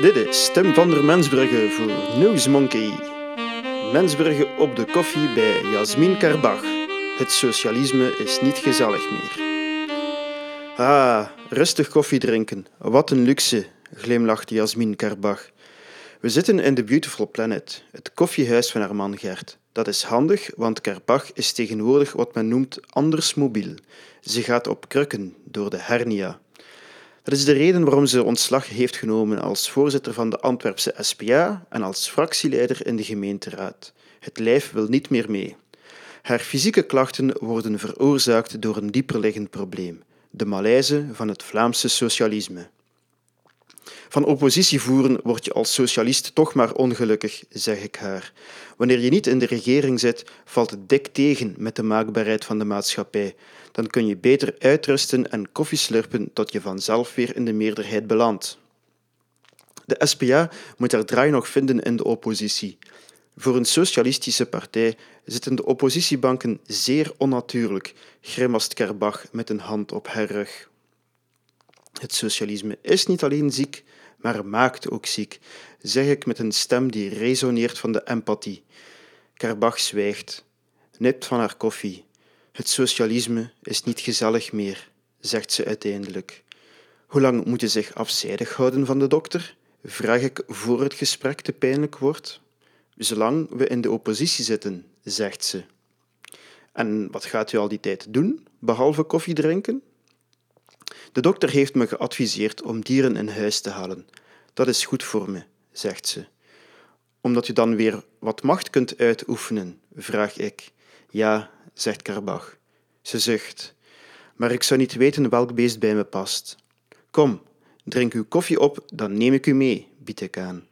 Dit is Tim van der Mensbrugge voor Newsmonkey. Mensbrugge op de koffie bij Jasmin Karbach. Het socialisme is niet gezellig meer. Ah, rustig koffie drinken. Wat een luxe, glimlachte Jasmin Karbach. We zitten in The Beautiful Planet, het koffiehuis van haar man Gert. Dat is handig, want Karbach is tegenwoordig wat men noemt anders mobiel. Ze gaat op krukken door de hernia. Dat is de reden waarom ze ontslag heeft genomen als voorzitter van de Antwerpse SPA en als fractieleider in de gemeenteraad. Het lijf wil niet meer mee. Haar fysieke klachten worden veroorzaakt door een dieperliggend probleem: de malaise van het Vlaamse socialisme. Van oppositie voeren word je als socialist toch maar ongelukkig, zeg ik haar. Wanneer je niet in de regering zit, valt het dik tegen met de maakbaarheid van de maatschappij. Dan kun je beter uitrusten en koffie slurpen tot je vanzelf weer in de meerderheid belandt. De SPA moet haar draai nog vinden in de oppositie. Voor een socialistische partij zitten de oppositiebanken zeer onnatuurlijk, grimast Kerbach met een hand op haar rug. Het socialisme is niet alleen ziek, maar maakt ook ziek, zeg ik met een stem die resoneert van de empathie. Karbach zwijgt, nipt van haar koffie. Het socialisme is niet gezellig meer, zegt ze uiteindelijk. Hoe lang moet je zich afzijdig houden van de dokter? Vraag ik voor het gesprek te pijnlijk wordt. Zolang we in de oppositie zitten, zegt ze. En wat gaat u al die tijd doen, behalve koffie drinken? De dokter heeft me geadviseerd om dieren in huis te halen. Dat is goed voor me, zegt ze. Omdat je dan weer wat macht kunt uitoefenen, vraag ik. Ja, zegt Karbach. Ze zucht. Maar ik zou niet weten welk beest bij me past. Kom, drink uw koffie op, dan neem ik u mee, bied ik aan.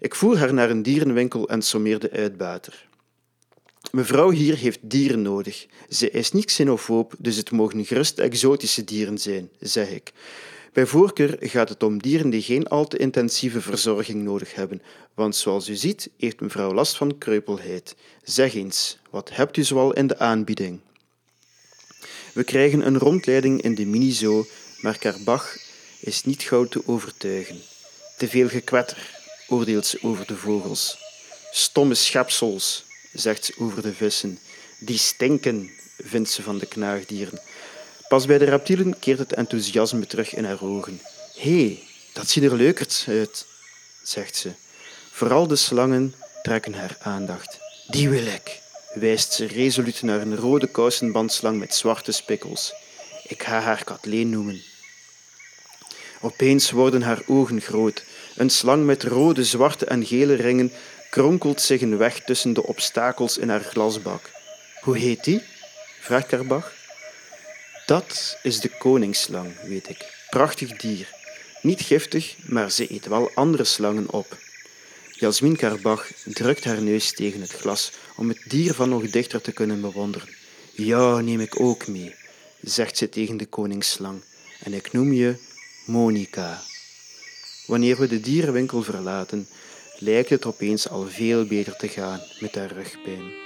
Ik voer haar naar een dierenwinkel en sommeer de uitbater. Mevrouw hier heeft dieren nodig. Ze is niet xenofoob, dus het mogen gerust exotische dieren zijn, zeg ik. Bij voorkeur gaat het om dieren die geen al te intensieve verzorging nodig hebben, want zoals u ziet heeft mevrouw last van kreupelheid. Zeg eens, wat hebt u zoal in de aanbieding? We krijgen een rondleiding in de mini-zoo, maar Karbach is niet gauw te overtuigen. Te veel gekwetter, oordeelt ze over de vogels. Stomme schepsels, zegt ze over de vissen. Die stinken, vindt ze van de knaagdieren. Pas bij de reptielen keert het enthousiasme terug in haar ogen. Hé, hey, dat ziet er leuker uit, zegt ze. Vooral de slangen trekken haar aandacht. Die wil ik, wijst ze resoluut naar een rode kousenbandslang met zwarte spikkels. Ik ga haar Kathleen noemen. Opeens worden haar ogen groot. Een slang met rode, zwarte en gele ringen kronkelt zich een weg tussen de obstakels in haar glasbak. Hoe heet die? vraagt Karbach. Dat is de koningsslang, weet ik. Prachtig dier. Niet giftig, maar ze eet wel andere slangen op. Jasmin Karbach drukt haar neus tegen het glas om het dier van nog dichter te kunnen bewonderen. Ja, neem ik ook mee, zegt ze tegen de koningsslang. En ik noem je Monica. Wanneer we de dierenwinkel verlaten, lijkt het opeens al veel beter te gaan met haar rugpijn.